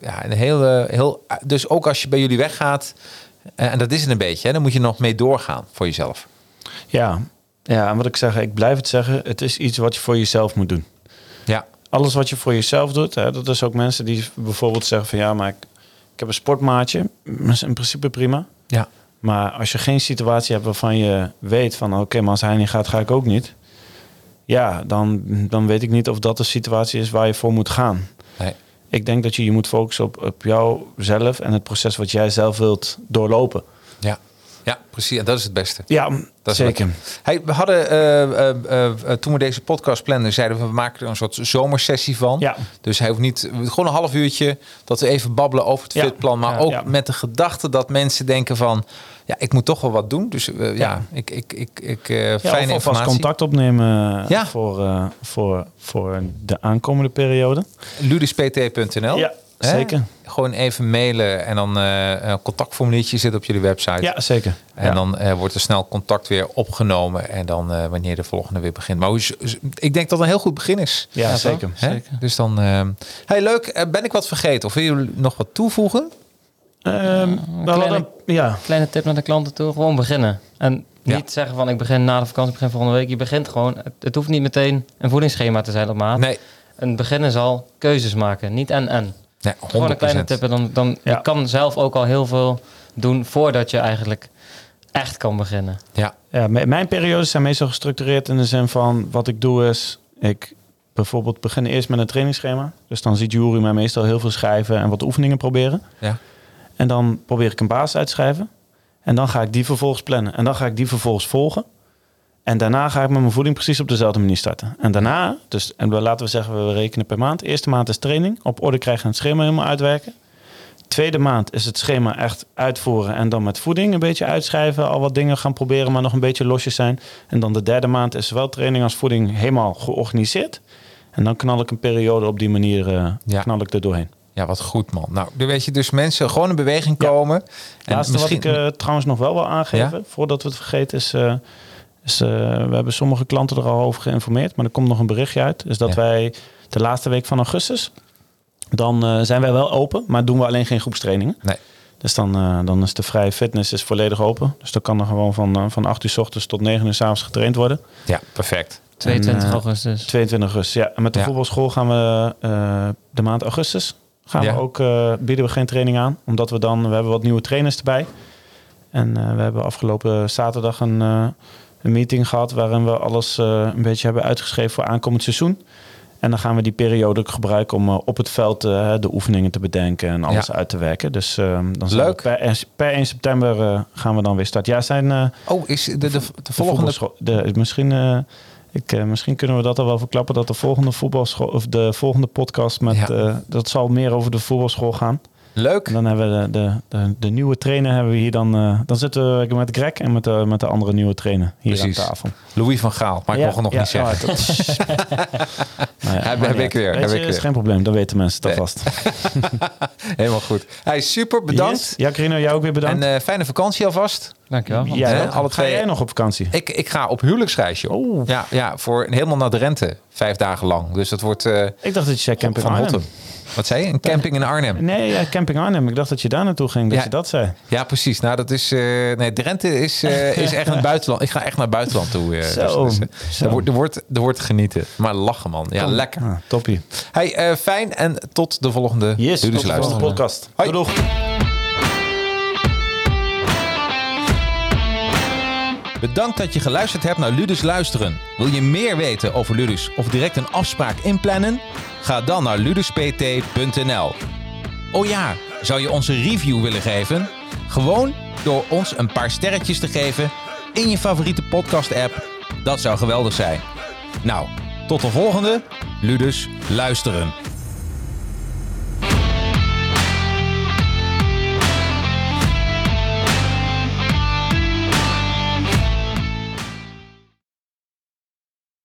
ja, een hele, heel. Dus ook als je bij jullie weggaat, en dat is het een beetje, hè, dan moet je nog mee doorgaan voor jezelf. Ja. ja, en wat ik zeg, ik blijf het zeggen, het is iets wat je voor jezelf moet doen. Ja, Alles wat je voor jezelf doet, hè, dat is ook mensen die bijvoorbeeld zeggen van ja, maar ik, ik heb een sportmaatje. Dat is in principe prima. ja, Maar als je geen situatie hebt waarvan je weet van oké, maar als hij niet gaat, ga ik ook niet. Ja, dan, dan weet ik niet of dat de situatie is waar je voor moet gaan. nee, Ik denk dat je je moet focussen op, op jouzelf en het proces wat jij zelf wilt doorlopen. ja, ja, precies. En dat is het beste. Ja, is zeker. Hey, we hadden eh, eh, eh, toen we deze podcast planden, zeiden we we maken er een soort zomersessie van. Ja. Dus hij hoeft niet gewoon een half uurtje dat we even babbelen over het Ja. fitplan, maar Ja. ook met de gedachte dat mensen denken van ja, ik moet toch wel wat doen. Dus eh, ja, Ja. ik ik ik ik eh, Ja, fijne of alvast informatie. contact opnemen Ja. voor, eh, voor, voor de aankomende periode. Ludispt.nl. Ja, Hè? zeker. Gewoon even mailen en dan eh, een contactformuliertje zit op jullie website. Ja, zeker. En Ja. dan eh, wordt er snel contact weer opgenomen. En dan eh, wanneer de volgende weer begint. Maar ik denk dat een heel goed begin is. Ja, Ja, zeker. Zeker. Dus dan. eh hey, leuk. Eh, ben ik wat vergeten? Of wil je nog wat toevoegen? Ehm, we kleine- hadden- ja, Kleine tip naar de klanten toe, gewoon beginnen. En Ja. niet zeggen van ik begin na de vakantie, ik begin volgende week. Je begint gewoon, het, het hoeft niet meteen een voedingsschema te zijn op maat. Nee. Een beginnen zal keuzes maken, niet en en. Nee, 100%. Gewoon een kleine tip. en Dan, dan Ja. je kan zelf ook al heel veel doen voordat je eigenlijk echt kan beginnen. Ja, mijn periodes zijn meestal gestructureerd in de zin van wat ik doe is, ik bijvoorbeeld begin eerst met een trainingsschema. Dus dan ziet Jury mij meestal heel veel schrijven en wat oefeningen proberen. ja. En dan probeer ik een basis uit te schrijven. En dan ga ik die vervolgens plannen. En dan ga ik die vervolgens volgen. En daarna ga ik met mijn voeding precies op dezelfde manier starten. En daarna, dus en laten we zeggen, we rekenen per maand. Eerste maand is training, op orde krijgen en het schema helemaal uitwerken. Tweede maand is het schema echt uitvoeren en dan met voeding een beetje uitschrijven. Al wat dingen gaan proberen, maar nog een beetje losjes zijn. En dan de derde maand is zowel training als voeding helemaal georganiseerd. En dan knal ik een periode op die manier Ja. knal ik er doorheen. Ja, wat goed man. Nou, dan weet je dus mensen gewoon in beweging komen. En Laatste wat ik eh, trouwens nog wel wil aangeven, Ja? voordat we het vergeten, is, eh, is eh, we hebben sommige klanten er al over geïnformeerd, maar er komt nog een berichtje uit. Is dat Ja. wij de laatste week van augustus, dan eh, zijn wij wel open, maar doen we alleen geen groepstrainingen. Nee. Dus dan, eh, dan is de vrije fitness is volledig open. Dus dan kan er gewoon van, van 8 uur s ochtends tot 9 uur s avonds getraind worden. Ja, perfect. 22 eh, augustus. 22 augustus, ja. En met de Ja. voetbalschool gaan we eh, de maand augustus gaan Ja. we ook, eh, bieden we geen training aan. Omdat we dan, we hebben wat nieuwe trainers erbij. En eh, we hebben afgelopen zaterdag een, eh, een meeting gehad waarin we alles een beetje hebben uitgeschreven voor aankomend seizoen. En dan gaan we die periode ook gebruiken om op het veld de oefeningen te bedenken en alles Ja. uit te werken. Dus eh, dan zijn Leuk. per, per 1 september gaan we dan weer starten. Ja, zijn Oh, is de, de, de, de volgende... De, misschien, ik, eh, misschien kunnen we dat al wel verklappen dat de volgende voetbalschool of de volgende podcast met Ja. eh, dat zal meer over de voetbalschool gaan. Leuk. En dan hebben we de, de, de, de nieuwe trainer hebben we hier dan. eh, dan zitten we met Greg en met de, met de andere nieuwe trainer hier Precies. aan tafel. Louis van Gaal, maar ik Ja, mocht het nog ja, niet zeggen. oh, dat- Nou ja, Heb- heb ik weer, je, is weer. geen probleem, dan weten mensen het Nee. alvast. Helemaal goed. Hey, super, bedankt. Yes. Ja, Carino, jou ook weer bedankt. En eh, fijne vakantie alvast. Dankjewel. Hè, ook? alle Ga twee- jij nog op vakantie? Ik, ik ga op huwelijksreisje. Oeh. Ja, ja, voor helemaal naar Drenthe. Vijf dagen lang. Dus dat wordt eh, Ik dacht dat je zei camping van. Hotten. Wat zei je? Een camping in Arnhem. Nee, ja, camping Arnhem. Ik dacht dat je daar naartoe ging, dat Ja. je dat zei. Ja, precies. Nou, dat is. eh, nee, Drenthe is, eh, is echt een buitenland. Ik ga echt naar het buitenland toe. eh, Zo, dus, dus, zo. Er, wordt, er, wordt, er wordt genieten. Maar lachen, man. Ja, lekker. Ah, toppie. Hey, fijn en tot de volgende. Yes, Doei, tot dus de volgende podcast. Hoi. Doei, Bedankt dat je geluisterd hebt naar Ludus Luisteren. Wil je meer weten over Ludus of direct een afspraak inplannen? Ga dan naar luduspt.nl. Oh ja, zou je ons een review willen geven? Gewoon door ons een paar sterretjes te geven in je favoriete podcast-app. Dat zou geweldig zijn. Nou, tot de volgende Ludus Luisteren.